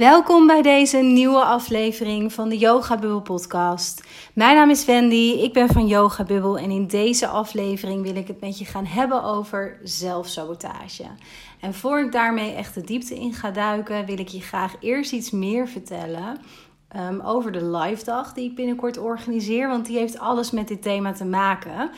Welkom bij deze nieuwe aflevering van de Yoga Bubble podcast. Mijn naam is Wendy, ik ben van Yoga Bubble en in deze aflevering wil ik het met je gaan hebben over zelfsabotage. En voor ik daarmee echt de diepte in ga duiken, wil ik je graag eerst iets meer vertellen um, over de live dag die ik binnenkort organiseer, want die heeft alles met dit thema te maken.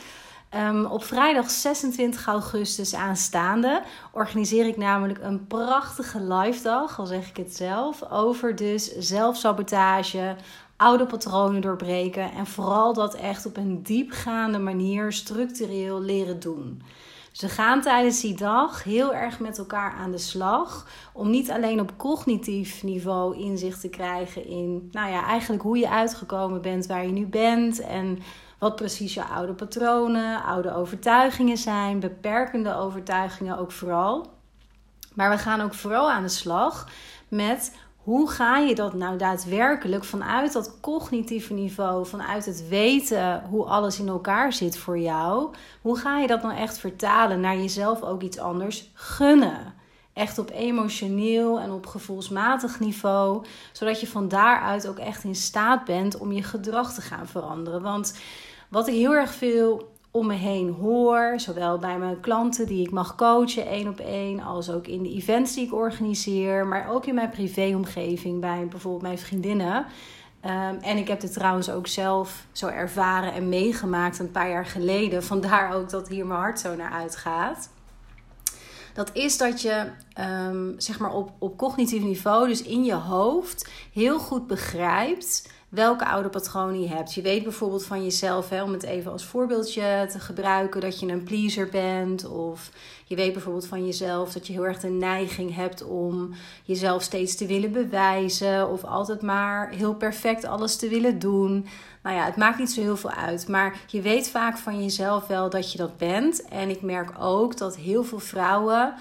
Um, op vrijdag 26 augustus aanstaande organiseer ik namelijk een prachtige live dag, al zeg ik het zelf, over dus zelfsabotage, oude patronen doorbreken en vooral dat echt op een diepgaande manier structureel leren doen. Ze gaan tijdens die dag heel erg met elkaar aan de slag. Om niet alleen op cognitief niveau inzicht te krijgen in, nou ja, eigenlijk hoe je uitgekomen bent waar je nu bent. En wat precies je oude patronen, oude overtuigingen zijn, beperkende overtuigingen ook vooral. Maar we gaan ook vooral aan de slag met hoe ga je dat nou daadwerkelijk vanuit dat cognitieve niveau, vanuit het weten hoe alles in elkaar zit voor jou, hoe ga je dat nou echt vertalen naar jezelf ook iets anders gunnen? Echt op emotioneel en op gevoelsmatig niveau, zodat je van daaruit ook echt in staat bent om je gedrag te gaan veranderen. Want wat ik heel erg veel om me heen hoor, zowel bij mijn klanten die ik mag coachen één op één, als ook in de events die ik organiseer, maar ook in mijn privéomgeving bij bijvoorbeeld mijn vriendinnen. Um, en ik heb het trouwens ook zelf zo ervaren en meegemaakt een paar jaar geleden. Vandaar ook dat hier mijn hart zo naar uitgaat. Dat is dat je um, zeg maar op, op cognitief niveau, dus in je hoofd, heel goed begrijpt welke oude patronen je hebt. Je weet bijvoorbeeld van jezelf, hè, om het even als voorbeeldje te gebruiken, dat je een pleaser bent. Of je weet bijvoorbeeld van jezelf dat je heel erg de neiging hebt om jezelf steeds te willen bewijzen. Of altijd maar heel perfect alles te willen doen. Nou ja, het maakt niet zo heel veel uit. Maar je weet vaak van jezelf wel dat je dat bent. En ik merk ook dat heel veel vrouwen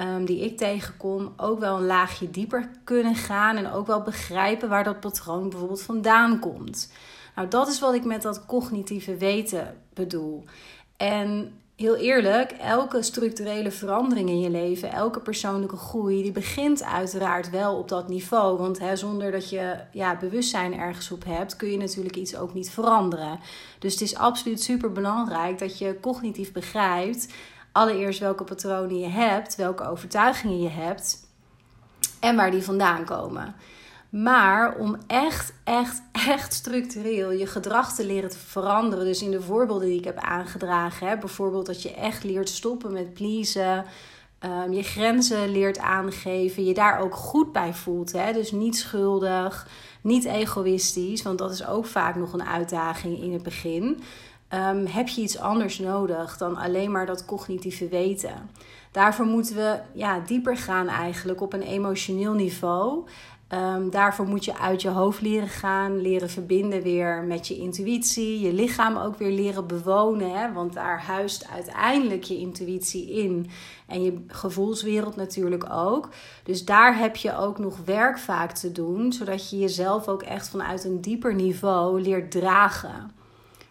um, die ik tegenkom ook wel een laagje dieper kunnen gaan en ook wel begrijpen waar dat patroon bijvoorbeeld vandaan komt. Nou, dat is wat ik met dat cognitieve weten bedoel. En heel eerlijk, elke structurele verandering in je leven, elke persoonlijke groei, die begint uiteraard wel op dat niveau. Want hè, zonder dat je ja, bewustzijn ergens op hebt, kun je natuurlijk iets ook niet veranderen. Dus het is absoluut super belangrijk dat je cognitief begrijpt allereerst welke patronen je hebt, welke overtuigingen je hebt en waar die vandaan komen. Maar om echt, echt, echt structureel je gedrag te leren te veranderen. Dus in de voorbeelden die ik heb aangedragen. Hè, bijvoorbeeld dat je echt leert stoppen met pleasen. Um, je grenzen leert aangeven. Je daar ook goed bij voelt. Hè? Dus niet schuldig, niet egoïstisch. Want dat is ook vaak nog een uitdaging in het begin. Ehm, heb je iets anders nodig dan alleen maar dat cognitieve weten. Daarvoor moeten we ja, dieper gaan eigenlijk op een emotioneel niveau. Um, daarvoor moet je uit je hoofd leren gaan, leren verbinden weer met je intuïtie, je lichaam ook weer leren bewonen. Hè? Want daar huist uiteindelijk je intuïtie in en je gevoelswereld natuurlijk ook. Dus daar heb je ook nog werk vaak te doen, zodat je jezelf ook echt vanuit een dieper niveau leert dragen.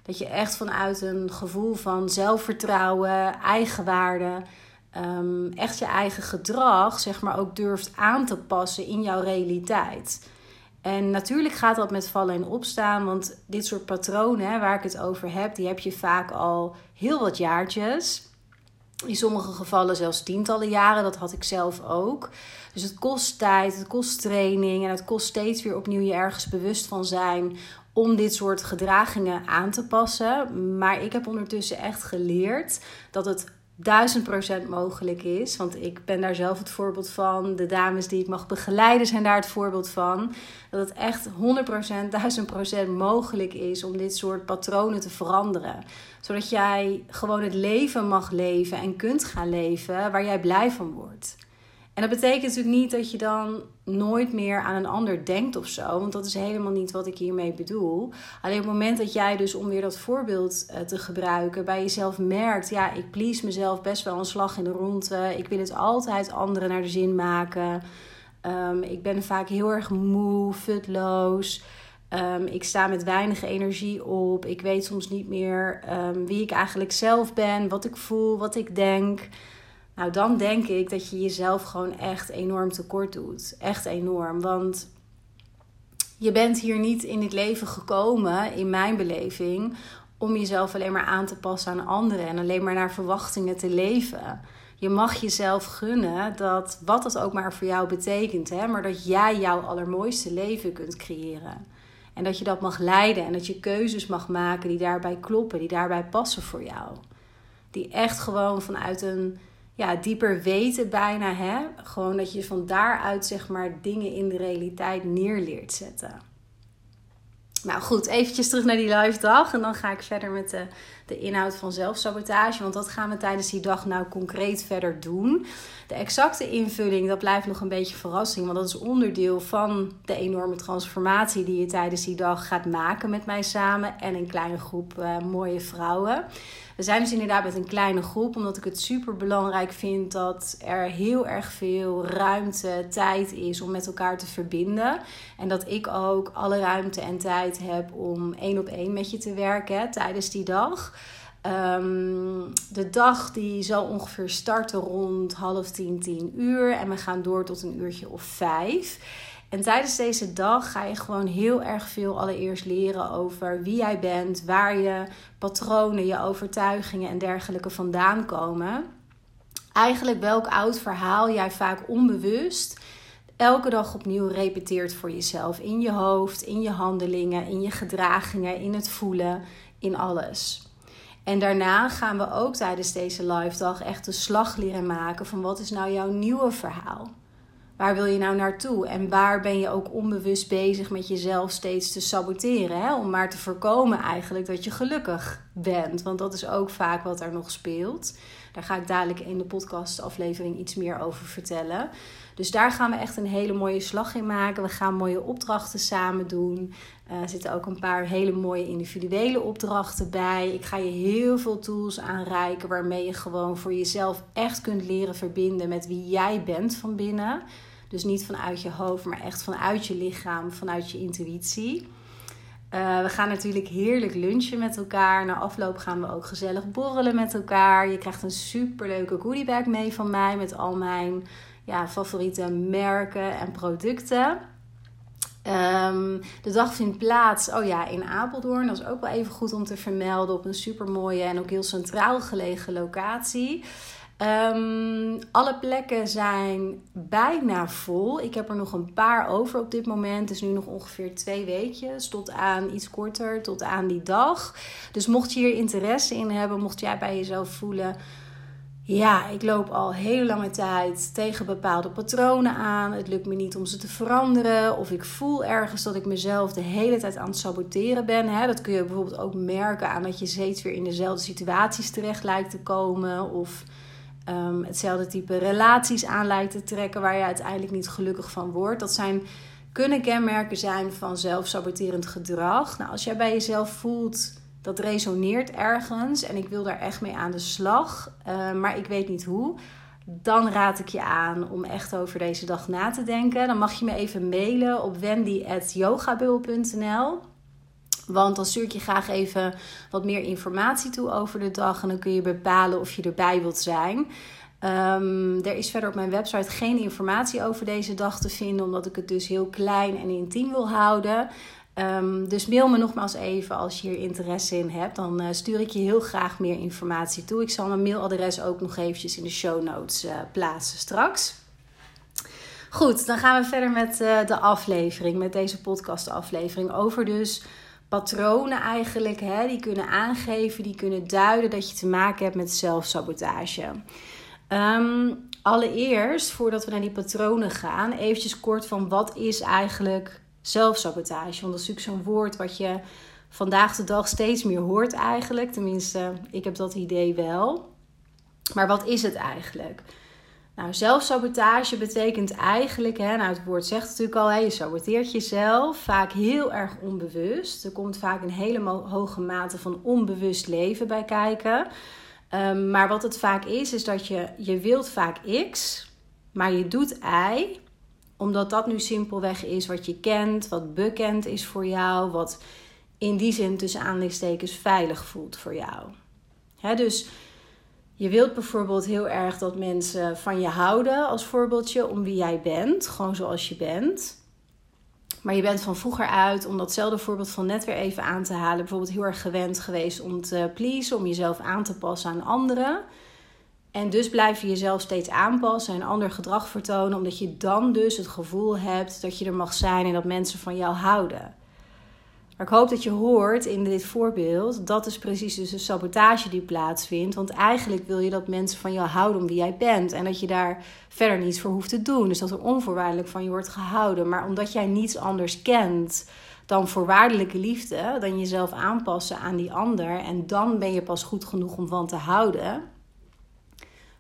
Dat je echt vanuit een gevoel van zelfvertrouwen, eigenwaarde, um, echt je eigen gedrag, zeg maar, ook durft aan te passen in jouw realiteit. En natuurlijk gaat dat met vallen en opstaan, want dit soort patronen waar ik het over heb, die heb je vaak al heel wat jaartjes. In sommige gevallen zelfs tientallen jaren, dat had ik zelf ook. Dus het kost tijd, het kost training en het kost steeds weer opnieuw je ergens bewust van zijn om dit soort gedragingen aan te passen. Maar ik heb ondertussen echt geleerd dat het duizend procent mogelijk is. Want ik ben daar zelf het voorbeeld van. De dames die ik mag begeleiden zijn daar het voorbeeld van. Dat het echt 100%, duizend procent mogelijk is om dit soort patronen te veranderen. Zodat jij gewoon het leven mag leven en kunt gaan leven waar jij blij van wordt. En dat betekent natuurlijk niet dat je dan nooit meer aan een ander denkt of zo. Want dat is helemaal niet wat ik hiermee bedoel. Alleen op het moment dat jij dus, om weer dat voorbeeld eh, te gebruiken, bij jezelf merkt: ja, ik please mezelf best wel een slag in de ronde. Ik wil het altijd anderen naar de zin maken. Um, ik ben vaak heel erg moe, futloos. Um, ik sta met weinig energie op. Ik weet soms niet meer um, wie ik eigenlijk zelf ben, wat ik voel, wat ik denk. Nou, dan denk ik dat je jezelf gewoon echt enorm tekort doet. Echt enorm. Want je bent hier niet in dit leven gekomen, in mijn beleving, om jezelf alleen maar aan te passen aan anderen en alleen maar naar verwachtingen te leven. Je mag jezelf gunnen dat wat dat ook maar voor jou betekent, hè, maar dat jij jouw allermooiste leven kunt creëren. En dat je dat mag leiden en dat je keuzes mag maken die daarbij kloppen, die daarbij passen voor jou. Die echt gewoon vanuit een ja, dieper weten bijna, hè? gewoon dat je van daaruit zeg maar dingen in de realiteit neerleert zetten. Nou goed, eventjes terug naar die live dag. En dan ga ik verder met de, de inhoud van zelfsabotage. Want dat gaan we tijdens die dag nou concreet verder doen. De exacte invulling, dat blijft nog een beetje verrassing. Want dat is onderdeel van de enorme transformatie die je tijdens die dag gaat maken met mij samen. En een kleine groep uh, mooie vrouwen. We zijn dus inderdaad met een kleine groep, omdat ik het super belangrijk vind dat er heel erg veel ruimte, tijd is om met elkaar te verbinden. En dat ik ook alle ruimte en tijd heb om één op één met je te werken tijdens die dag. Ehm, de dag die zal ongeveer starten rond half tien, tien uur. En we gaan door tot een uurtje of vijf. En tijdens deze dag ga je gewoon heel erg veel allereerst leren over wie jij bent, waar je patronen, je overtuigingen en dergelijke vandaan komen. Eigenlijk welk oud verhaal jij vaak onbewust elke dag opnieuw repeteert voor jezelf. In je hoofd, in je handelingen, in je gedragingen, in het voelen, in alles. En daarna gaan we ook tijdens deze live dag echt de slag leren maken van wat is nou jouw nieuwe verhaal. Waar wil je nou naartoe? En waar ben je ook onbewust bezig met jezelf steeds te saboteren? Hè? Om maar te voorkomen eigenlijk dat je gelukkig bent. Want dat is ook vaak wat er nog speelt. Daar ga ik dadelijk in de podcastaflevering iets meer over vertellen. Dus daar gaan we echt een hele mooie slag in maken. We gaan mooie opdrachten samen doen. Uh, er zitten ook een paar hele mooie individuele opdrachten bij. Ik ga je heel veel tools aanreiken waarmee je gewoon voor jezelf echt kunt leren verbinden met wie jij bent van binnen. Dus niet vanuit je hoofd, maar echt vanuit je lichaam, vanuit je intuïtie. Uh, we gaan natuurlijk heerlijk lunchen met elkaar. Na afloop gaan we ook gezellig borrelen met elkaar. Je krijgt een superleuke goodiebag mee van mij met al mijn ja, favoriete merken en producten. Um, de dag vindt plaats oh ja, in Apeldoorn. Dat is ook wel even goed om te vermelden. Op een super mooie en ook heel centraal gelegen locatie. Um, alle plekken zijn bijna vol. Ik heb er nog een paar over op dit moment. Het is nu nog ongeveer twee weekjes. Tot aan iets korter, tot aan die dag. Dus mocht je hier interesse in hebben, mocht jij bij jezelf voelen ja, ik loop al hele lange tijd tegen bepaalde patronen aan. Het lukt me niet om ze te veranderen. Of ik voel ergens dat ik mezelf de hele tijd aan het saboteren ben. Dat kun je bijvoorbeeld ook merken aan dat je steeds weer in dezelfde situaties terecht lijkt te komen. Of um, hetzelfde type relaties aan te trekken waar je uiteindelijk niet gelukkig van wordt. Dat zijn, kunnen kenmerken zijn van zelfsaboterend gedrag. Nou, als jij bij jezelf voelt dat resoneert ergens en ik wil daar echt mee aan de slag, uh, maar ik weet niet hoe. Dan raad ik je aan om echt over deze dag na te denken. Dan mag je me even mailen op wendy.yogabul.nl. Want dan stuur ik je graag even wat meer informatie toe over de dag. En dan kun je bepalen of je erbij wilt zijn. Um, er is verder op mijn website geen informatie over deze dag te vinden, omdat ik het dus heel klein en intiem wil houden. Um, dus mail me nogmaals even als je hier interesse in hebt. Dan uh, stuur ik je heel graag meer informatie toe. Ik zal mijn mailadres ook nog eventjes in de show notes uh, plaatsen straks. Goed, dan gaan we verder met uh, de aflevering, met deze podcastaflevering over dus patronen eigenlijk, hè, die kunnen aangeven, die kunnen duiden dat je te maken hebt met zelfsabotage. Um, allereerst, voordat we naar die patronen gaan, eventjes kort van wat is eigenlijk zelfsabotage. Want dat is natuurlijk zo'n woord wat je vandaag de dag steeds meer hoort eigenlijk. Tenminste, ik heb dat idee wel. Maar wat is het eigenlijk? Nou, zelfsabotage betekent eigenlijk, hè, nou het woord zegt natuurlijk al, hè, je saboteert jezelf, vaak heel erg onbewust. Er komt vaak een hele hoge mate van onbewust leven bij kijken. Um, maar wat het vaak is, is dat je, je wilt vaak X, maar je doet Y omdat dat nu simpelweg is wat je kent, wat bekend is voor jou, wat in die zin tussen aanleidingstekens veilig voelt voor jou. dus Je wilt bijvoorbeeld heel erg dat mensen van je houden, als voorbeeldje, om wie jij bent, gewoon zoals je bent. Maar je bent van vroeger uit, om datzelfde voorbeeld van net weer even aan te halen, bijvoorbeeld heel erg gewend geweest om te pleasen, om jezelf aan te passen aan anderen. En dus blijf je jezelf steeds aanpassen en ander gedrag vertonen, omdat je dan dus het gevoel hebt dat je er mag zijn en dat mensen van jou houden. Maar ik hoop dat je hoort in dit voorbeeld, dat is precies dus de sabotage die plaatsvindt. Want eigenlijk wil je dat mensen van jou houden om wie jij bent. En dat je daar verder niets voor hoeft te doen. Dus dat er onvoorwaardelijk van je wordt gehouden. Maar omdat jij niets anders kent dan voorwaardelijke liefde, dan jezelf aanpassen aan die ander. En dan ben je pas goed genoeg om van te houden.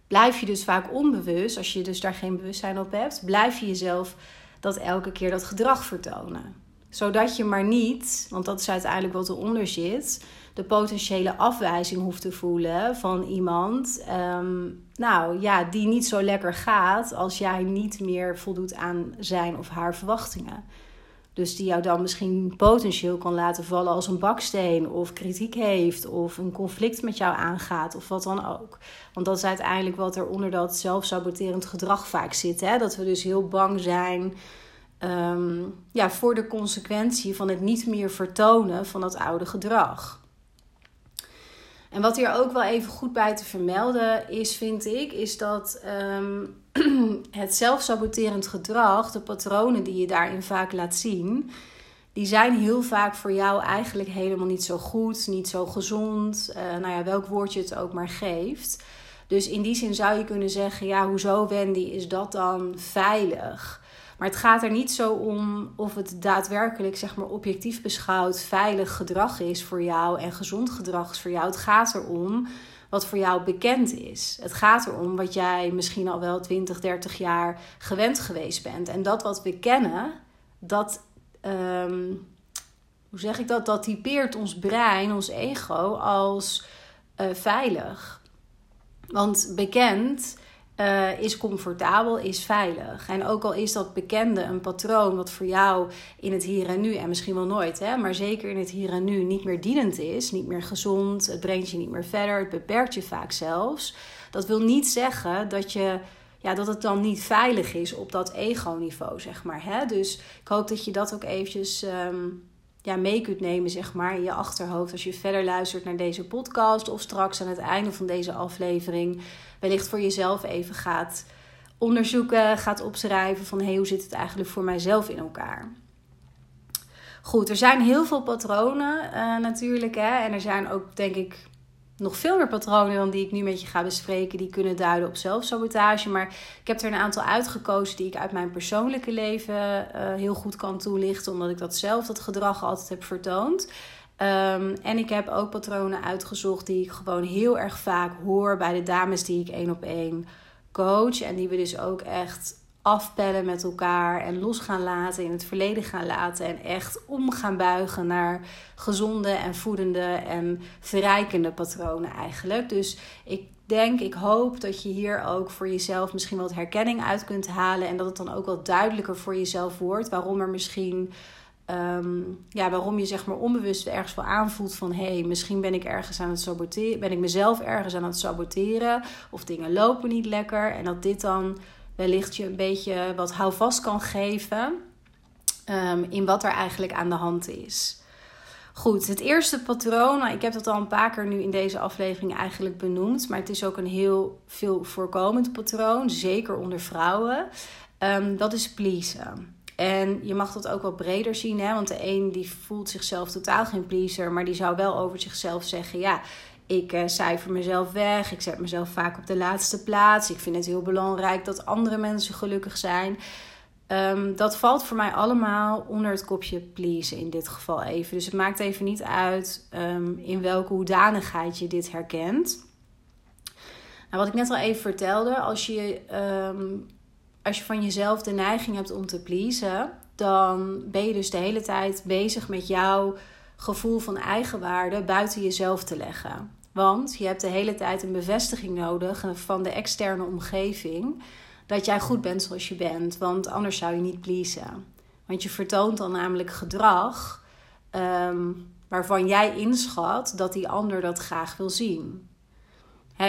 Blijf je dus vaak onbewust, als je dus daar geen bewustzijn op hebt, blijf je jezelf dat elke keer dat gedrag vertonen zodat je maar niet, want dat is uiteindelijk wat eronder zit, de potentiële afwijzing hoeft te voelen van iemand. Ehm, nou ja, die niet zo lekker gaat als jij niet meer voldoet aan zijn of haar verwachtingen. Dus die jou dan misschien potentieel kan laten vallen als een baksteen, of kritiek heeft, of een conflict met jou aangaat, of wat dan ook. Want dat is uiteindelijk wat er onder dat zelfsaboterend gedrag vaak zit. Hè? Dat we dus heel bang zijn Ehm, ja, voor de consequentie van het niet meer vertonen van dat oude gedrag. En wat hier ook wel even goed bij te vermelden is, vind ik, is dat um, het zelfsaboterend gedrag, de patronen die je daarin vaak laat zien, die zijn heel vaak voor jou eigenlijk helemaal niet zo goed, niet zo gezond. Uh, nou ja, welk woord je het ook maar geeft. Dus in die zin zou je kunnen zeggen: ja, hoezo Wendy is dat dan veilig? Maar het gaat er niet zo om of het daadwerkelijk, zeg maar, objectief beschouwd veilig gedrag is voor jou en gezond gedrag is voor jou. Het gaat erom wat voor jou bekend is. Het gaat erom wat jij misschien al wel 20, 30 jaar gewend geweest bent. En dat wat we kennen, dat. Ehm, hoe zeg ik dat? Dat typeert ons brein, ons ego, als uh, veilig. Want bekend uh, is comfortabel, is veilig. En ook al is dat bekende een patroon wat voor jou in het hier en nu, en misschien wel nooit, hè, maar zeker in het hier en nu niet meer dienend is, niet meer gezond, het brengt je niet meer verder, het beperkt je vaak zelfs. Dat wil niet zeggen dat je ja, dat het dan niet veilig is op dat ego-niveau, zeg maar. Hè? Dus ik hoop dat je dat ook eventjes um, ja, mee kunt nemen, zeg maar, in je achterhoofd als je verder luistert naar deze podcast of straks aan het einde van deze aflevering wellicht voor jezelf even gaat onderzoeken, gaat opschrijven van hey, hoe zit het eigenlijk voor mijzelf in elkaar. Goed, er zijn heel veel patronen uh, natuurlijk. Hè? En er zijn ook, denk ik, nog veel meer patronen dan die ik nu met je ga bespreken. Die kunnen duiden op zelfsabotage. Maar ik heb er een aantal uitgekozen die ik uit mijn persoonlijke leven uh, heel goed kan toelichten. Omdat ik dat zelf, dat gedrag altijd heb vertoond. Um, en ik heb ook patronen uitgezocht die ik gewoon heel erg vaak hoor bij de dames die ik één op één coach. En die we dus ook echt afpellen met elkaar en los gaan laten, in het verleden gaan laten en echt om gaan buigen naar gezonde en voedende en verrijkende patronen eigenlijk. Dus ik denk, ik hoop dat je hier ook voor jezelf misschien wat herkenning uit kunt halen en dat het dan ook wat duidelijker voor jezelf wordt waarom er misschien Ehm, ja, waarom je zeg maar onbewust ergens wel aanvoelt van hé, hey, misschien ben ik ergens aan het saboteren, ben ik mezelf ergens aan het saboteren of dingen lopen niet lekker en dat dit dan wellicht je een beetje wat houvast kan geven ehm, in wat er eigenlijk aan de hand is. Goed, het eerste patroon, nou, ik heb dat al een paar keer nu in deze aflevering eigenlijk benoemd, maar het is ook een heel veel voorkomend patroon, zeker onder vrouwen. Um, dat is pleasen. En je mag dat ook wat breder zien, hè? want de een die voelt zichzelf totaal geen pleaser, maar die zou wel over zichzelf zeggen: ja, ik uh, cijfer mezelf weg, ik zet mezelf vaak op de laatste plaats, ik vind het heel belangrijk dat andere mensen gelukkig zijn. Um, dat valt voor mij allemaal onder het kopje please in dit geval even. Dus het maakt even niet uit um, in welke hoedanigheid je dit herkent. Nou, wat ik net al even vertelde, als je um, als je van jezelf de neiging hebt om te pleasen, dan ben je dus de hele tijd bezig met jouw gevoel van eigenwaarde buiten jezelf te leggen. Want je hebt de hele tijd een bevestiging nodig van de externe omgeving dat jij goed bent zoals je bent, want anders zou je niet pleasen. Want je vertoont dan namelijk gedrag um, waarvan jij inschat dat die ander dat graag wil zien.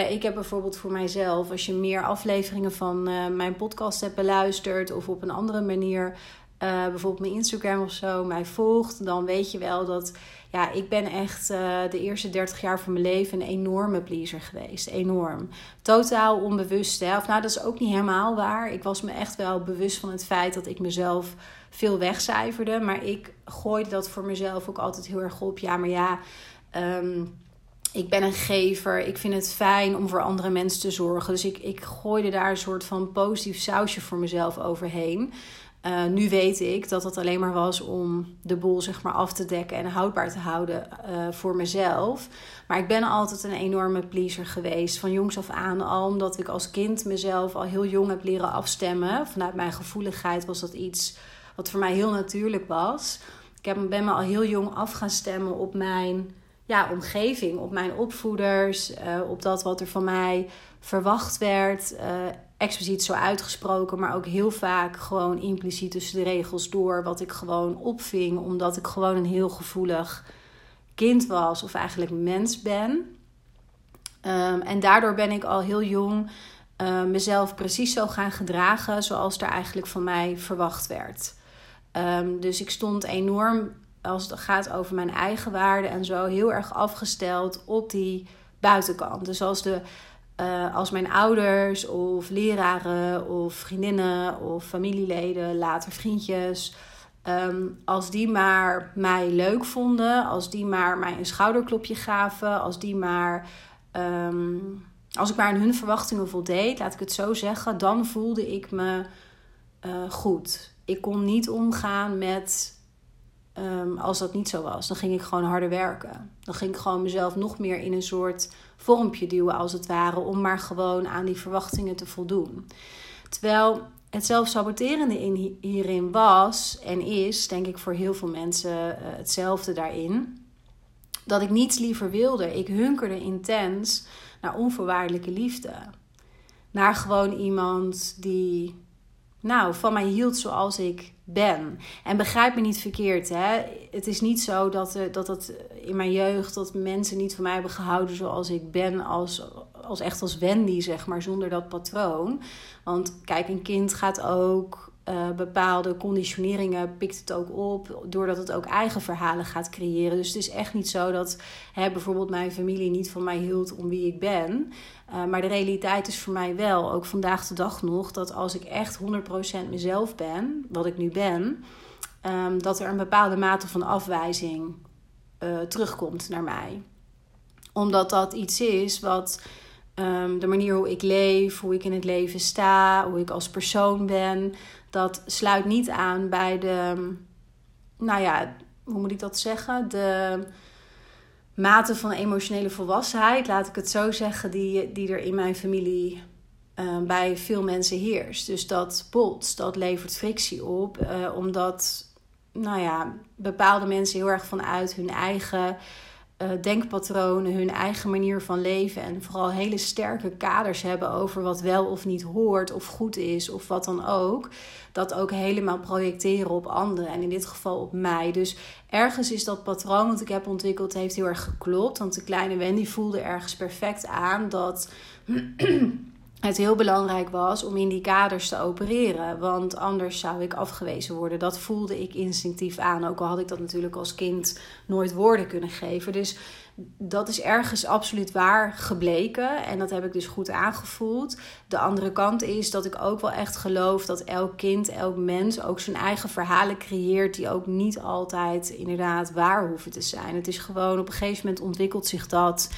ik heb bijvoorbeeld voor mijzelf, als je meer afleveringen van uh, mijn podcast hebt beluisterd of op een andere manier, uh, bijvoorbeeld mijn Instagram of zo, mij volgt, dan weet je wel dat ja, ik ben echt uh, de eerste 30 jaar van mijn leven een enorme pleaser geweest. Enorm. Totaal onbewust. Hè? Of nou, dat is ook niet helemaal waar. Ik was me echt wel bewust van het feit dat ik mezelf veel wegcijferde. Maar ik gooide dat voor mezelf ook altijd heel erg op. Ja, maar ja. Um, ik ben een gever. Ik vind het fijn om voor andere mensen te zorgen. Dus ik, ik gooide daar een soort van positief sausje voor mezelf overheen. Uh, nu weet ik dat dat alleen maar was om de boel zeg maar af te dekken en houdbaar te houden uh, voor mezelf. Maar ik ben altijd een enorme pleaser geweest. Van jongs af aan al. Omdat ik als kind mezelf al heel jong heb leren afstemmen. Vanuit mijn gevoeligheid was dat iets wat voor mij heel natuurlijk was. Ik heb, ben me al heel jong af gaan stemmen op mijn ja, omgeving, op mijn opvoeders, uh, op dat wat er van mij verwacht werd. Expliciet zo uitgesproken, maar ook heel vaak gewoon impliciet tussen de regels door. Wat ik gewoon opving, omdat ik gewoon een heel gevoelig kind was, of eigenlijk mens ben. Um, en daardoor ben ik al heel jong uh, mezelf precies zo gaan gedragen zoals er eigenlijk van mij verwacht werd. Um, dus ik stond enorm als het gaat over mijn eigen waarde en zo, heel erg afgesteld op die buitenkant. Dus als, de, uh, als mijn ouders of leraren of vriendinnen of familieleden, later vriendjes, um, als die maar mij leuk vonden, als die maar mij een schouderklopje gaven, als die maar. Um, als ik maar aan hun verwachtingen voldeed, laat ik het zo zeggen, dan voelde ik me uh, goed. Ik kon niet omgaan met Um, als dat niet zo was, dan ging ik gewoon harder werken. Dan ging ik gewoon mezelf nog meer in een soort vormpje duwen, als het ware, om maar gewoon aan die verwachtingen te voldoen. Terwijl het zelfsaboterende in, hierin was en is, denk ik voor heel veel mensen uh, hetzelfde daarin. Dat ik niets liever wilde. Ik hunkerde intens naar onvoorwaardelijke liefde. Naar gewoon iemand die nou, van mij hield zoals ik ben. En begrijp me niet verkeerd, hè. Het is niet zo dat, uh, dat het in mijn jeugd... dat mensen niet van mij hebben gehouden zoals ik ben... als, als echt als Wendy, zeg maar, zonder dat patroon. Want kijk, een kind gaat ook uh, bepaalde conditioneringen pikt het ook op, doordat het ook eigen verhalen gaat creëren. Dus het is echt niet zo dat hè, bijvoorbeeld mijn familie niet van mij hield om wie ik ben. Uh, maar de realiteit is voor mij wel, ook vandaag de dag nog, dat als ik echt 100% mezelf ben, wat ik nu ben, um, dat er een bepaalde mate van afwijzing uh, terugkomt naar mij. Omdat dat iets is wat. Um, de manier hoe ik leef, hoe ik in het leven sta, hoe ik als persoon ben, dat sluit niet aan bij de, nou ja, hoe moet ik dat zeggen? De mate van emotionele volwassenheid, laat ik het zo zeggen, die, die er in mijn familie uh, bij veel mensen heerst. Dus dat botst, dat levert frictie op, uh, omdat, nou ja, bepaalde mensen heel erg vanuit hun eigen uh, denkpatronen, hun eigen manier van leven en vooral hele sterke kaders hebben over wat wel of niet hoort of goed is of wat dan ook, dat ook helemaal projecteren op anderen en in dit geval op mij. Dus ergens is dat patroon wat ik heb ontwikkeld heeft heel erg geklopt, want de kleine Wendy voelde ergens perfect aan dat het heel belangrijk was om in die kaders te opereren. Want anders zou ik afgewezen worden. Dat voelde ik instinctief aan. Ook al had ik dat natuurlijk als kind nooit woorden kunnen geven. Dus dat is ergens absoluut waar gebleken. En dat heb ik dus goed aangevoeld. De andere kant is dat ik ook wel echt geloof dat elk kind, elk mens ook zijn eigen verhalen creëert. Die ook niet altijd inderdaad waar hoeven te zijn. Het is gewoon op een gegeven moment ontwikkelt zich dat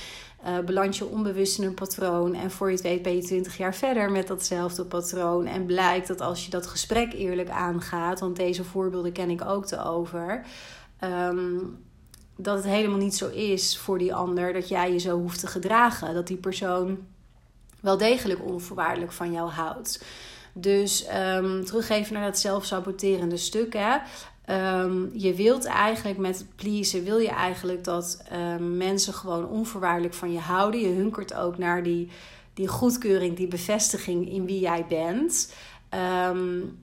uh, beland je onbewust in een patroon. En voor je het weet ben je 20 jaar verder met datzelfde patroon. En blijkt dat als je dat gesprek eerlijk aangaat, want deze voorbeelden ken ik ook te over. Um, dat het helemaal niet zo is voor die ander dat jij je zo hoeft te gedragen. Dat die persoon wel degelijk onvoorwaardelijk van jou houdt. Dus um, teruggeven naar dat zelfsaboterende stuk. Hè. Um, je wilt eigenlijk met pleasen, wil je eigenlijk dat um, mensen gewoon onvoorwaardelijk van je houden. Je hunkert ook naar die, die goedkeuring, die bevestiging in wie jij bent. Um,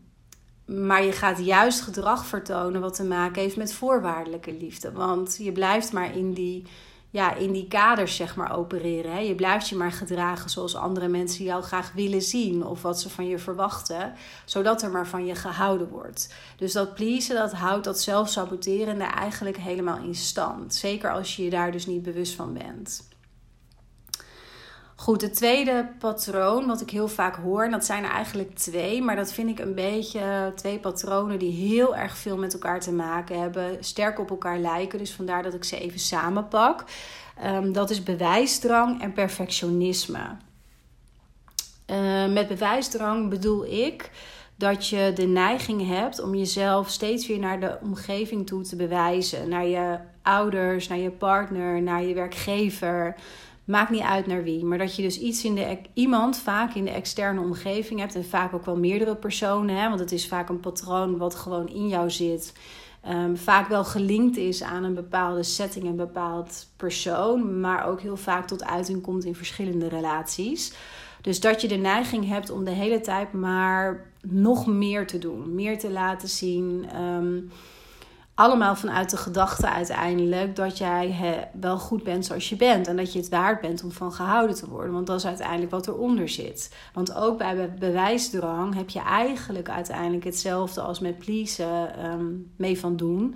maar je gaat juist gedrag vertonen wat te maken heeft met voorwaardelijke liefde. Want je blijft maar in die ja, in die kaders zeg maar opereren. Hè. Je blijft je maar gedragen zoals andere mensen jou graag willen zien of wat ze van je verwachten, zodat er maar van je gehouden wordt. Dus dat pleasen, dat houdt dat zelfsaboterende eigenlijk helemaal in stand. Zeker als je je daar dus niet bewust van bent. Goed, het tweede patroon wat ik heel vaak hoor, en dat zijn er eigenlijk twee, maar dat vind ik een beetje twee patronen die heel erg veel met elkaar te maken hebben, sterk op elkaar lijken. Dus vandaar dat ik ze even samenpak. Um, dat is bewijsdrang en perfectionisme. Uh, met bewijsdrang bedoel ik dat je de neiging hebt om jezelf steeds weer naar de omgeving toe te bewijzen. Naar je ouders, naar je partner, naar je werkgever. Maakt niet uit naar wie. Maar dat je dus iets in de, iemand vaak in de externe omgeving hebt. En vaak ook wel meerdere personen. Hè, want het is vaak een patroon wat gewoon in jou zit. Um, vaak wel gelinkt is aan een bepaalde setting, een bepaald persoon. Maar ook heel vaak tot uiting komt in verschillende relaties. Dus dat je de neiging hebt om de hele tijd maar nog meer te doen. Meer te laten zien. Um, allemaal vanuit de gedachte uiteindelijk dat jij wel goed bent zoals je bent. En dat je het waard bent om van gehouden te worden. Want dat is uiteindelijk wat eronder zit. Want ook bij bewijsdrang heb je eigenlijk uiteindelijk hetzelfde als met pleasen um, mee van doen.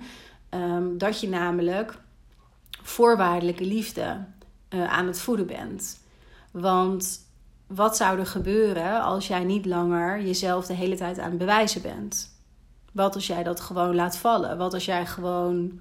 Um, dat je namelijk voorwaardelijke liefde uh, aan het voeden bent. Want wat zou er gebeuren als jij niet langer jezelf de hele tijd aan het bewijzen bent? Wat als jij dat gewoon laat vallen? Wat als jij gewoon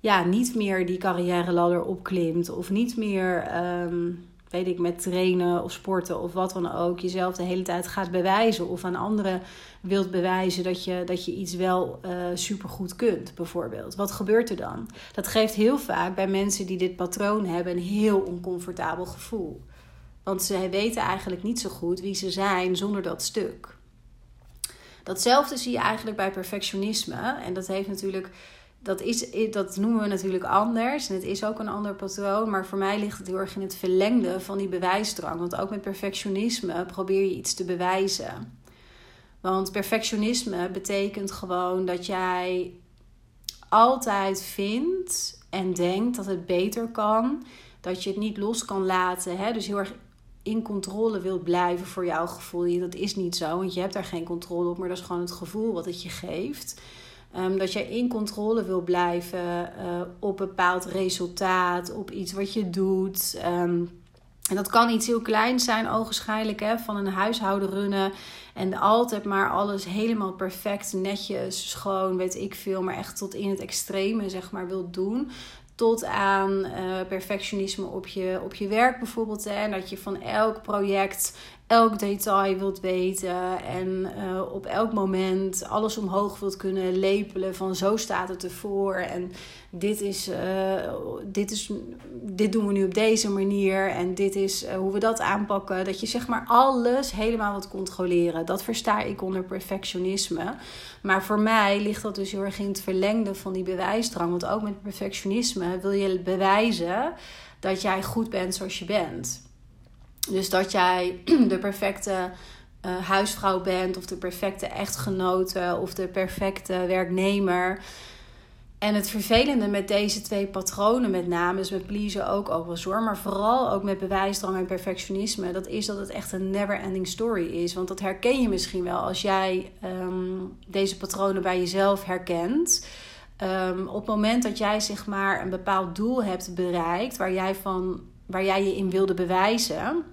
ja, niet meer die carrière ladder opklimt of niet meer, um, weet ik, met trainen of sporten of wat dan ook, jezelf de hele tijd gaat bewijzen of aan anderen wilt bewijzen dat je, dat je iets wel uh, supergoed kunt, bijvoorbeeld. Wat gebeurt er dan? Dat geeft heel vaak bij mensen die dit patroon hebben een heel oncomfortabel gevoel. Want ze weten eigenlijk niet zo goed wie ze zijn zonder dat stuk. Datzelfde zie je eigenlijk bij perfectionisme. En dat heeft natuurlijk. Dat, is, dat noemen we natuurlijk anders. En het is ook een ander patroon. Maar voor mij ligt het heel erg in het verlengde van die bewijsdrang. Want ook met perfectionisme probeer je iets te bewijzen. Want perfectionisme betekent gewoon dat jij altijd vindt en denkt dat het beter kan. Dat je het niet los kan laten. Hè? Dus heel erg in controle wilt blijven voor jouw gevoel. Dat is niet zo, want je hebt daar geen controle op, maar dat is gewoon het gevoel wat het je geeft. Um, dat jij in controle wil blijven uh, op bepaald resultaat, op iets wat je doet. Um, en dat kan iets heel kleins zijn, ogenschijnlijk, hè, van een huishouden runnen. En altijd maar alles helemaal perfect, netjes, schoon, weet ik veel. Maar echt tot in het extreme, zeg maar, wilt doen tot aan uh, perfectionisme op je, op je werk bijvoorbeeld. En dat je van elk project elk detail wilt weten en uh, op elk moment alles omhoog wilt kunnen lepelen van zo staat het ervoor en dit is, uh, dit is dit doen we nu op deze manier en dit is uh, hoe we dat aanpakken. Dat je zeg maar alles helemaal wilt controleren. Dat versta ik onder perfectionisme. Maar voor mij ligt dat dus heel erg in het verlengde van die bewijsdrang. Want ook met perfectionisme wil je bewijzen dat jij goed bent zoals je bent dus dat jij de perfecte uh, huisvrouw bent, of de perfecte echtgenote, of de perfecte werknemer. En het vervelende met deze twee patronen, met name, dus met pleasen ook overigens hoor, maar vooral ook met bewijsdrang en perfectionisme, dat is dat het echt een never-ending story is. Want dat herken je misschien wel als jij um, deze patronen bij jezelf herkent. Um, op het moment dat jij zeg maar een bepaald doel hebt bereikt, waar jij, van, waar jij je in wilde bewijzen,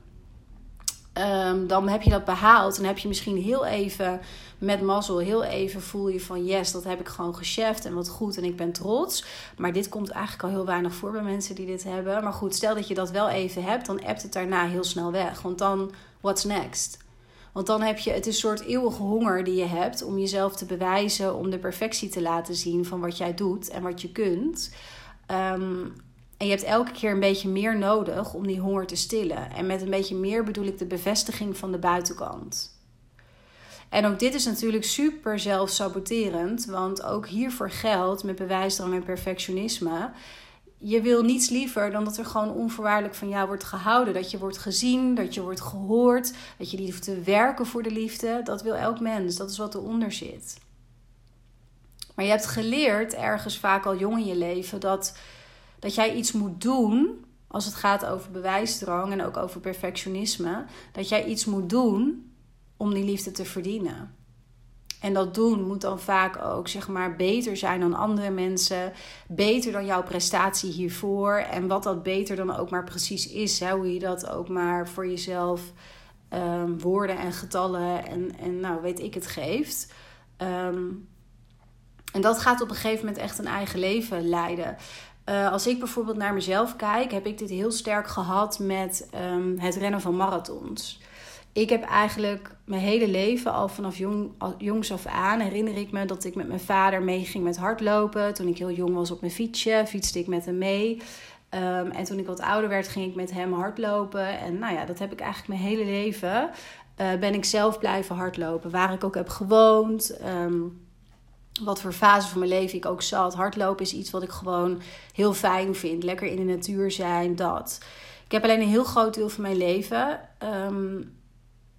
Um, dan heb je dat behaald. En heb je misschien heel even met mazzel, heel even voel je van yes, dat heb ik gewoon gecheft en wat goed en ik ben trots. Maar dit komt eigenlijk al heel weinig voor bij mensen die dit hebben. Maar goed, stel dat je dat wel even hebt, dan appt het daarna heel snel weg. Want dan, what's next? Want dan heb je, het is een soort eeuwige honger die je hebt om jezelf te bewijzen, om de perfectie te laten zien van wat jij doet en wat je kunt. Um, en je hebt elke keer een beetje meer nodig om die honger te stillen. En met een beetje meer bedoel ik de bevestiging van de buitenkant. En ook dit is natuurlijk super zelfsaboterend, want ook hiervoor geldt met bewijsdrang en perfectionisme. Je wil niets liever dan dat er gewoon onvoorwaardelijk van jou wordt gehouden. Dat je wordt gezien, dat je wordt gehoord, dat je hoeft te werken voor de liefde. Dat wil elk mens, dat is wat eronder zit. Maar je hebt geleerd ergens vaak al jong in je leven dat dat jij iets moet doen als het gaat over bewijsdrang en ook over perfectionisme, dat jij iets moet doen om die liefde te verdienen. En dat doen moet dan vaak ook zeg maar beter zijn dan andere mensen, beter dan jouw prestatie hiervoor en wat dat beter dan ook maar precies is, hè? hoe je dat ook maar voor jezelf um, woorden en getallen en, en nou weet ik het geeft. Ehm, en dat gaat op een gegeven moment echt een eigen leven leiden. Uh, als ik bijvoorbeeld naar mezelf kijk, heb ik dit heel sterk gehad met um, het rennen van marathons. Ik heb eigenlijk mijn hele leven, al vanaf jong, jongs af aan, herinner ik me dat ik met mijn vader meeging met hardlopen. Toen ik heel jong was op mijn fietsje, fietste ik met hem mee. Um, en toen ik wat ouder werd, ging ik met hem hardlopen. En nou ja, dat heb ik eigenlijk mijn hele leven. Uh, ben ik zelf blijven hardlopen. Waar ik ook heb gewoond. Um, wat voor fase van mijn leven ik ook zat. Hardlopen is iets wat ik gewoon heel fijn vind. Lekker in de natuur zijn, dat. Ik heb alleen een heel groot deel van mijn leven. Um,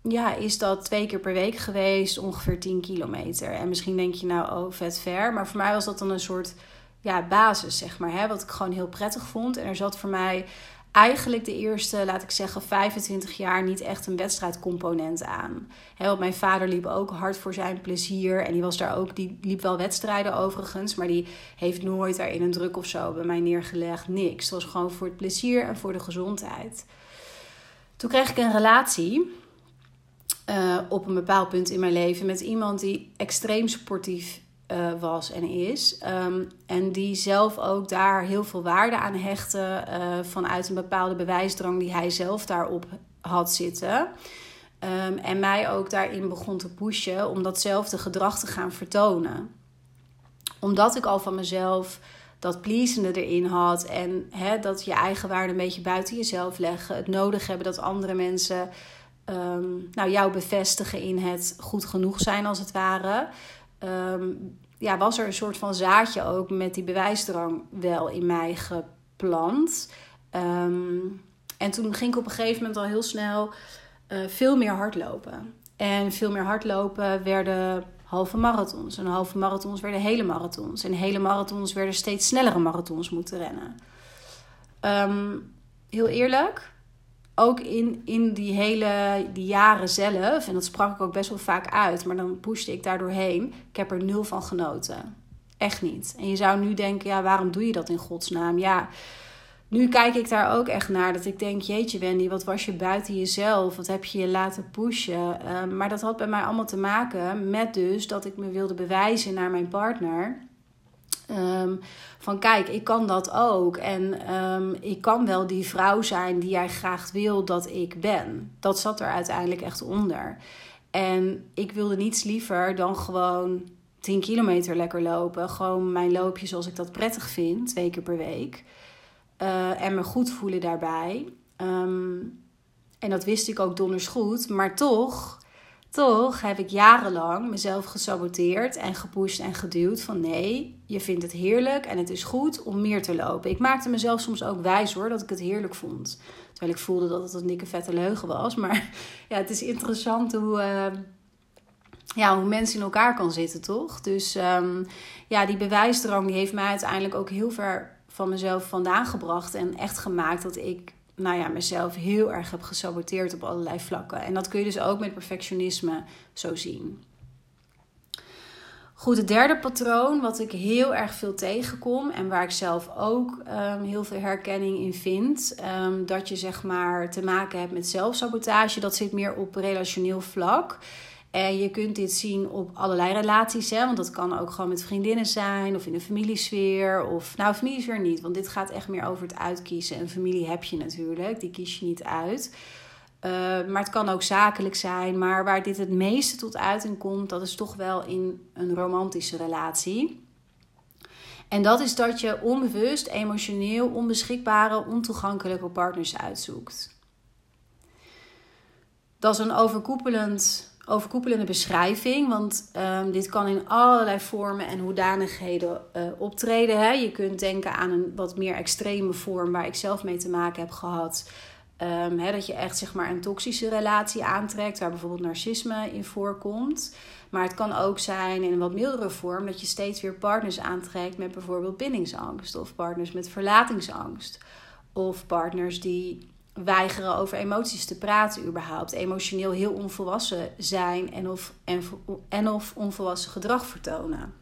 ja, is dat twee keer per week geweest, ongeveer 10 kilometer. En misschien denk je nou, oh, vet ver. Maar voor mij was dat dan een soort ja, basis, zeg maar. Hè, wat ik gewoon heel prettig vond. En er zat voor mij eigenlijk de eerste, laat ik zeggen, 25 jaar niet echt een wedstrijdcomponent aan. Want mijn vader liep ook hard voor zijn plezier. En die was daar ook, die liep wel wedstrijden overigens. Maar die heeft nooit daarin een druk of zo bij mij neergelegd. Niks. Het was gewoon voor het plezier en voor de gezondheid. Toen kreeg ik een relatie. Uh, op een bepaald punt in mijn leven met iemand die extreem sportief uh, was en is. Um, en die zelf ook daar heel veel waarde aan hechtte uh, vanuit een bepaalde bewijsdrang die hij zelf daarop had zitten. Um, en mij ook daarin begon te pushen om datzelfde gedrag te gaan vertonen. Omdat ik al van mezelf dat pleasende erin had en dat je eigen waarde een beetje buiten jezelf leggen, het nodig hebben dat andere mensen um, nou, jou bevestigen in het goed genoeg zijn als het ware. Um, ja, was er een soort van zaadje ook met die bewijsdrang wel in mij geplant. Um, en toen ging ik op een gegeven moment al heel snel uh, veel meer hardlopen. En veel meer hardlopen werden halve marathons. En halve marathons werden hele marathons. En hele marathons werden steeds snellere marathons moeten rennen. Um, heel eerlijk, ook in, in die hele die jaren zelf, en dat sprak ik ook best wel vaak uit, maar dan pushte ik daar doorheen. Ik heb er nul van genoten. Echt niet. En je zou nu denken, ja, waarom doe je dat in godsnaam? Ja, nu kijk ik daar ook echt naar. Dat ik denk, jeetje Wendy, wat was je buiten jezelf? Wat heb je je laten pushen? Uh, maar dat had bij mij allemaal te maken met dus dat ik me wilde bewijzen naar mijn partner Um, van kijk, ik kan dat ook. En um, ik kan wel die vrouw zijn die jij graag wil dat ik ben. Dat zat er uiteindelijk echt onder. En ik wilde niets liever dan gewoon 10 kilometer lekker lopen. Gewoon mijn loopje zoals ik dat prettig vind, twee keer per week. Uh, en me goed voelen daarbij. Um, en dat wist ik ook donders goed. Maar toch toch heb ik jarenlang mezelf gesaboteerd en gepusht en geduwd van nee, je vindt het heerlijk en het is goed om meer te lopen. Ik maakte mezelf soms ook wijs hoor dat ik het heerlijk vond. Terwijl ik voelde dat het een dikke vette leugen was. Maar ja, het is interessant hoe, uh, ja, hoe mensen in elkaar kan zitten, toch? Dus um, ja, die bewijsdrang die heeft mij uiteindelijk ook heel ver van mezelf vandaan gebracht. En echt gemaakt dat ik nou ja, mezelf heel erg heb gesaboteerd op allerlei vlakken. En dat kun je dus ook met perfectionisme zo zien. Goed, het derde patroon, wat ik heel erg veel tegenkom en waar ik zelf ook um, heel veel herkenning in vind, um, dat je zeg maar te maken hebt met zelfsabotage, dat zit meer op relationeel vlak. En je kunt dit zien op allerlei relaties, hè? want dat kan ook gewoon met vriendinnen zijn of in een familiesfeer. Of nou, familiesfeer niet, want dit gaat echt meer over het uitkiezen. En familie heb je natuurlijk, die kies je niet uit. Uh, maar het kan ook zakelijk zijn. Maar waar dit het meeste tot uiting komt, dat is toch wel in een romantische relatie. En dat is dat je onbewust, emotioneel onbeschikbare, ontoegankelijke partners uitzoekt. Dat is een overkoepelend overkoepelende beschrijving. Want um, dit kan in allerlei vormen en hoedanigheden uh, optreden. Hè. Je kunt denken aan een wat meer extreme vorm waar ik zelf mee te maken heb gehad. Um, dat je echt zeg maar, een toxische relatie aantrekt, waar bijvoorbeeld narcisme in voorkomt. Maar het kan ook zijn in een wat mildere vorm dat je steeds weer partners aantrekt met bijvoorbeeld bindingsangst, of partners met verlatingsangst, of partners die weigeren over emoties te praten, überhaupt. Emotioneel heel onvolwassen zijn en of, en, of onvolwassen gedrag vertonen.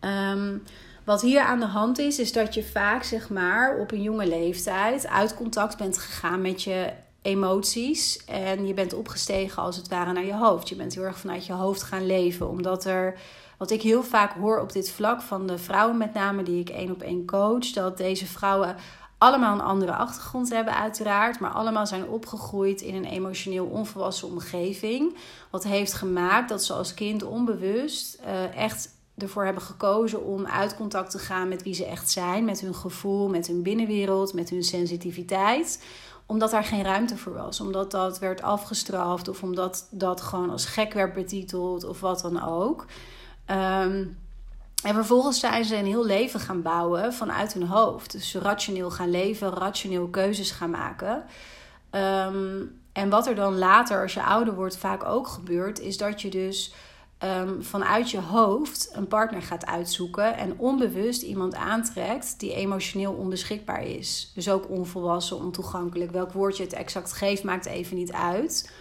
Um, wat hier aan de hand is, is dat je vaak zeg maar op een jonge leeftijd uit contact bent gegaan met je emoties. En je bent opgestegen als het ware naar je hoofd. Je bent heel erg vanuit je hoofd gaan leven. Omdat er, wat ik heel vaak hoor op dit vlak van de vrouwen met name die ik één op één coach, dat deze vrouwen allemaal een andere achtergrond hebben uiteraard, maar allemaal zijn opgegroeid in een emotioneel onvolwassen omgeving. Wat heeft gemaakt dat ze als kind onbewust uh, echt ervoor hebben gekozen om uit contact te gaan met wie ze echt zijn, met hun gevoel, met hun binnenwereld, met hun sensitiviteit omdat daar geen ruimte voor was. Omdat dat werd afgestraft of omdat dat gewoon als gek werd betiteld of wat dan ook. Ehm, en vervolgens zijn ze een heel leven gaan bouwen vanuit hun hoofd. Dus rationeel gaan leven, rationeel keuzes gaan maken. Ehm, en wat er dan later, als je ouder wordt, vaak ook gebeurt, is dat je dus um, vanuit je hoofd een partner gaat uitzoeken en onbewust iemand aantrekt die emotioneel onbeschikbaar is. Dus ook onvolwassen, ontoegankelijk. Welk woord je het exact geeft, maakt even niet uit.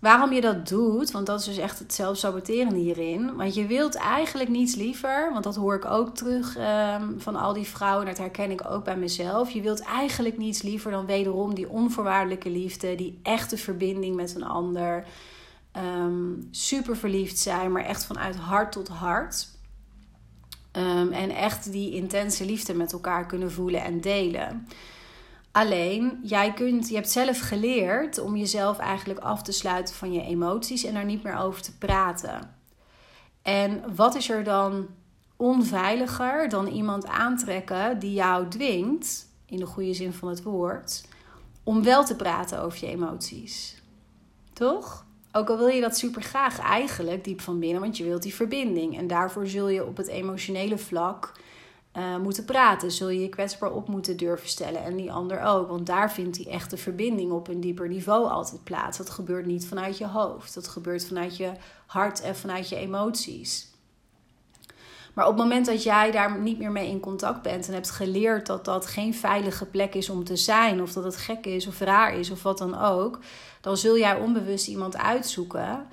Waarom je dat doet, want dat is dus echt het zelfsaboterende hierin. Want je wilt eigenlijk niets liever, want dat hoor ik ook terug um, van al die vrouwen, dat herken ik ook bij mezelf. Je wilt eigenlijk niets liever dan wederom die onvoorwaardelijke liefde, die echte verbinding met een ander um, super verliefd zijn, maar echt vanuit hart tot hart. Um, en echt die intense liefde met elkaar kunnen voelen en delen. Alleen, jij kunt, je hebt zelf geleerd om jezelf eigenlijk af te sluiten van je emoties en daar niet meer over te praten. En wat is er dan onveiliger dan iemand aantrekken die jou dwingt, in de goede zin van het woord, om wel te praten over je emoties? Toch? Ook al wil je dat super graag eigenlijk diep van binnen, want je wilt die verbinding. En daarvoor zul je op het emotionele vlak uh, moeten praten. Zul je je kwetsbaar op moeten durven stellen. En die ander ook. Want daar vindt die echte verbinding op een dieper niveau altijd plaats. Dat gebeurt niet vanuit je hoofd. Dat gebeurt vanuit je hart en vanuit je emoties. Maar op het moment dat jij daar niet meer mee in contact bent en hebt geleerd dat dat geen veilige plek is om te zijn, of dat het gek is of raar is of wat dan ook, dan zul jij onbewust iemand uitzoeken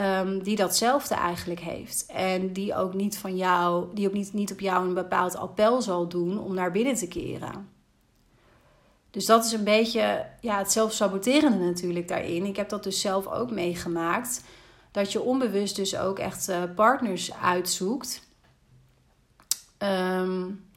um, die datzelfde eigenlijk heeft. En die ook niet van jou, die ook niet, niet op jou een bepaald appel zal doen om naar binnen te keren. Dus dat is een beetje ja, het zelfsaboterende natuurlijk daarin. Ik heb dat dus zelf ook meegemaakt. Dat je onbewust dus ook echt uh, partners uitzoekt. Um,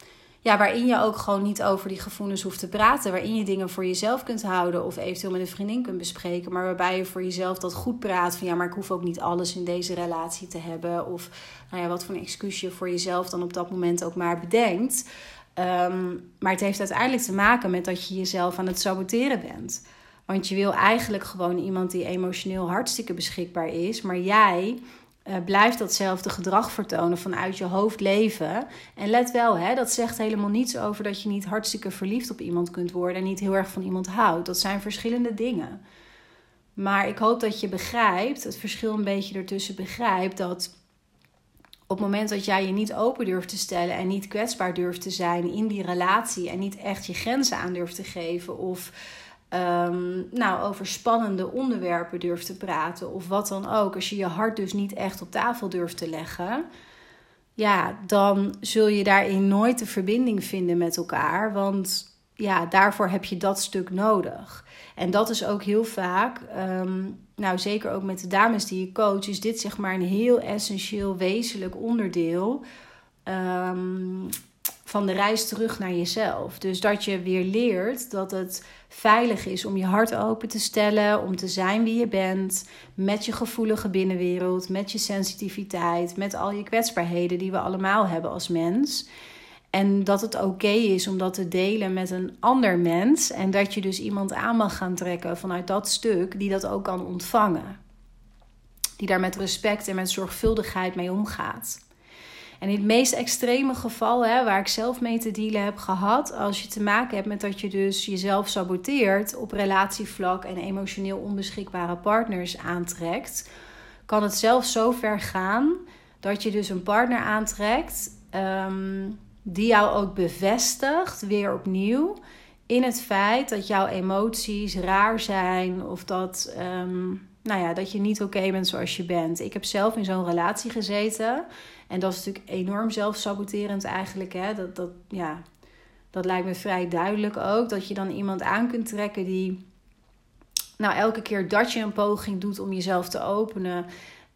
ja, waarin je ook gewoon niet over die gevoelens hoeft te praten. Waarin je dingen voor jezelf kunt houden of eventueel met een vriendin kunt bespreken. Maar waarbij je voor jezelf dat goed praat. Van ja, maar ik hoef ook niet alles in deze relatie te hebben. Of nou ja, wat voor een excuus je voor jezelf dan op dat moment ook maar bedenkt. Um, maar het heeft uiteindelijk te maken met dat je jezelf aan het saboteren bent. Want je wil eigenlijk gewoon iemand die emotioneel hartstikke beschikbaar is. Maar jij uh, blijft datzelfde gedrag vertonen vanuit je hoofd leven. En let wel, hè, dat zegt helemaal niets over dat je niet hartstikke verliefd op iemand kunt worden en niet heel erg van iemand houdt. Dat zijn verschillende dingen. Maar ik hoop dat je begrijpt, het verschil een beetje ertussen begrijpt, dat op het moment dat jij je niet open durft te stellen en niet kwetsbaar durft te zijn in die relatie en niet echt je grenzen aan durft te geven of um, nou, over spannende onderwerpen durft te praten of wat dan ook, als je je hart dus niet echt op tafel durft te leggen, ja, dan zul je daarin nooit de verbinding vinden met elkaar, want ja, daarvoor heb je dat stuk nodig. En dat is ook heel vaak, um, nou zeker ook met de dames die je coach, is dit zeg maar een heel essentieel, wezenlijk onderdeel. Um, van de reis terug naar jezelf. Dus dat je weer leert dat het veilig is om je hart open te stellen, om te zijn wie je bent, met je gevoelige binnenwereld, met je sensitiviteit, met al je kwetsbaarheden die we allemaal hebben als mens. En dat het oké is om dat te delen met een ander mens. En dat je dus iemand aan mag gaan trekken vanuit dat stuk die dat ook kan ontvangen. Die daar met respect en met zorgvuldigheid mee omgaat. En in het meest extreme geval, hè, waar ik zelf mee te dealen heb gehad, als je te maken hebt met dat je dus jezelf saboteert op relatievlak en emotioneel onbeschikbare partners aantrekt, kan het zelfs zo ver gaan dat je dus een partner aantrekt ehm, die jou ook bevestigt, weer opnieuw, in het feit dat jouw emoties raar zijn of dat, um, nou ja, dat je niet oké bent zoals je bent. Ik heb zelf in zo'n relatie gezeten en dat is natuurlijk enorm zelfsaboterend eigenlijk. Hè? Dat, dat, ja, dat lijkt me vrij duidelijk ook. Dat je dan iemand aan kunt trekken die, nou, elke keer dat je een poging doet om jezelf te openen,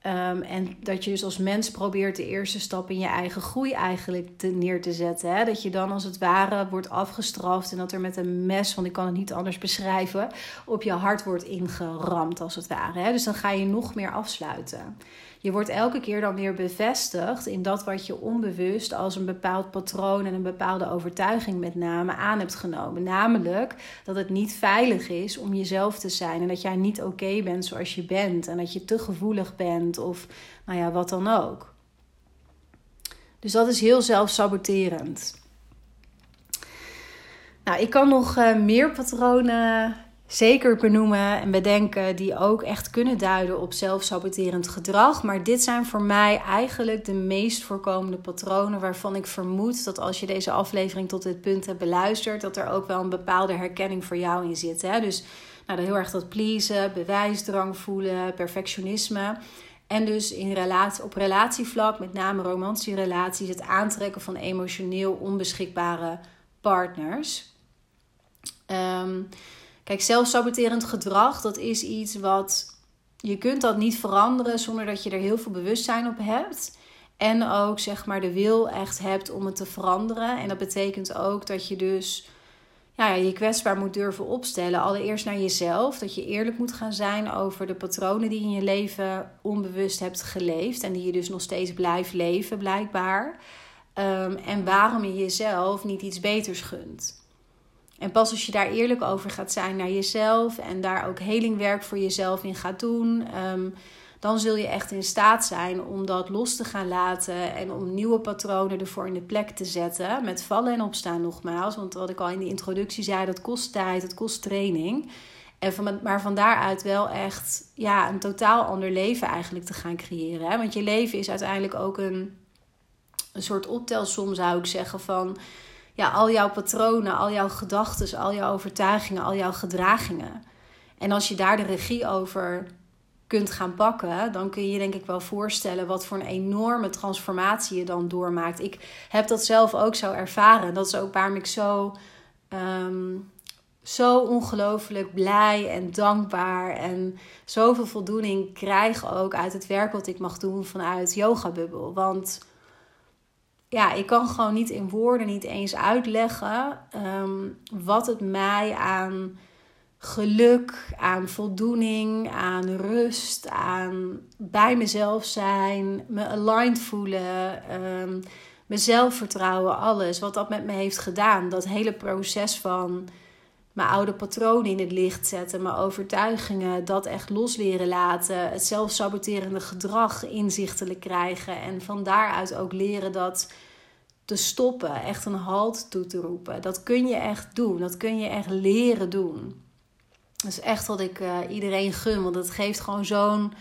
Ehm, en dat je dus als mens probeert de eerste stap in je eigen groei eigenlijk te, neer te zetten. Hè? Dat je dan als het ware wordt afgestraft en dat er met een mes, want ik kan het niet anders beschrijven, op je hart wordt ingeramd als het ware. Hè? Dus dan ga je nog meer afsluiten. Je wordt elke keer dan weer bevestigd in dat wat je onbewust als een bepaald patroon en een bepaalde overtuiging met name aan hebt genomen. Namelijk dat het niet veilig is om jezelf te zijn en dat jij niet oké bent zoals je bent en dat je te gevoelig bent of nou ja, wat dan ook. Dus dat is heel zelfsaboterend. Nou, ik kan nog uh, meer patronen zeker benoemen en bedenken die ook echt kunnen duiden op zelfsaboterend gedrag. Maar dit zijn voor mij eigenlijk de meest voorkomende patronen waarvan ik vermoed dat als je deze aflevering tot dit punt hebt beluisterd, dat er ook wel een bepaalde herkenning voor jou in zit. Hè? Dus nou, heel erg dat pleasen, bewijsdrang voelen, perfectionisme. En dus in relatie, op relatievlak, met name romantische relaties, het aantrekken van emotioneel onbeschikbare partners. Um, Kijk, zelfsaboterend gedrag, dat is iets wat je kunt dat niet veranderen zonder dat je er heel veel bewustzijn op hebt. En ook zeg maar de wil echt hebt om het te veranderen. En dat betekent ook dat je dus ja, je kwetsbaar moet durven opstellen. Allereerst naar jezelf. Dat je eerlijk moet gaan zijn over de patronen die je in je leven onbewust hebt geleefd. En die je dus nog steeds blijft leven, blijkbaar. Um, en waarom je jezelf niet iets beters gunt. En pas als je daar eerlijk over gaat zijn naar jezelf en daar ook helingwerk voor jezelf in gaat doen, ehm, dan zul je echt in staat zijn om dat los te gaan laten en om nieuwe patronen ervoor in de plek te zetten. Met vallen en opstaan nogmaals. Want wat ik al in de introductie zei, dat kost tijd, het kost training. En van, maar van daaruit wel echt ja, een totaal ander leven eigenlijk te gaan creëren. Hè? Want je leven is uiteindelijk ook een, een soort optelsom, zou ik zeggen, van ja, al jouw patronen, al jouw gedachten, al jouw overtuigingen, al jouw gedragingen. En als je daar de regie over kunt gaan pakken, dan kun je je denk ik wel voorstellen wat voor een enorme transformatie je dan doormaakt. Ik heb dat zelf ook zo ervaren. Dat is ook waarom ik zo, um, zo ongelooflijk blij en dankbaar en zoveel voldoening krijg ook uit het werk wat ik mag doen vanuit Yoga Bubble. Want ja, ik kan gewoon niet in woorden niet eens uitleggen um, wat het mij aan geluk, aan voldoening, aan rust, aan bij mezelf zijn, me aligned voelen, um, mijn zelfvertrouwen, alles wat dat met me heeft gedaan. Dat hele proces van mijn oude patronen in het licht zetten, mijn overtuigingen, dat echt los leren laten, het zelfsaboterende gedrag inzichtelijk krijgen en van daaruit ook leren dat te stoppen, echt een halt toe te roepen. Dat kun je echt doen, dat kun je echt leren doen. Dat is echt wat ik uh, iedereen gun, want het geeft gewoon zo'n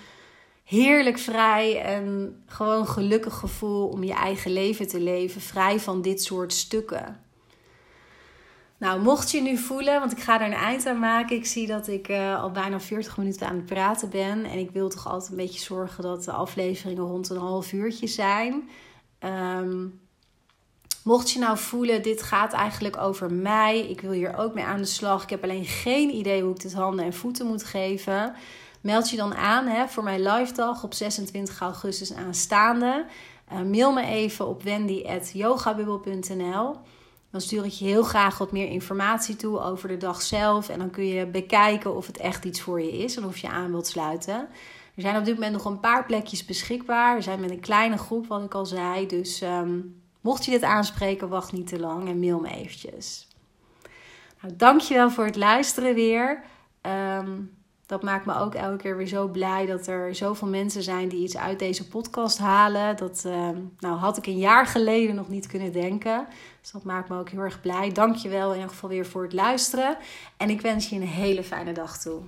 heerlijk vrij en gewoon gelukkig gevoel om je eigen leven te leven, vrij van dit soort stukken. Nou, mocht je nu voelen, want ik ga er een eind aan maken. Ik zie dat ik uh, al bijna 40 minuten aan het praten ben. En ik wil toch altijd een beetje zorgen dat de afleveringen rond een half uurtje zijn. Um, Mocht je nou voelen, dit gaat eigenlijk over mij. Ik wil hier ook mee aan de slag. Ik heb alleen geen idee hoe ik dit handen en voeten moet geven. Meld je dan aan hè, voor mijn live dag op 26 augustus aanstaande. Uh, mail me even op wendy.yogabubbel.nl. Dan stuur ik je heel graag wat meer informatie toe over de dag zelf. En dan kun je bekijken of het echt iets voor je is en of je aan wilt sluiten. Er zijn op dit moment nog een paar plekjes beschikbaar. We zijn met een kleine groep, wat ik al zei. Dus um, Mocht je dit aanspreken, wacht niet te lang en mail me eventjes. Nou, dankjewel voor het luisteren weer. Um, dat maakt me ook elke keer weer zo blij dat er zoveel mensen zijn die iets uit deze podcast halen. Dat ehm, nou, had ik een jaar geleden nog niet kunnen denken. Dus dat maakt me ook heel erg blij. Dank je wel in ieder geval weer voor het luisteren. En ik wens je een hele fijne dag toe.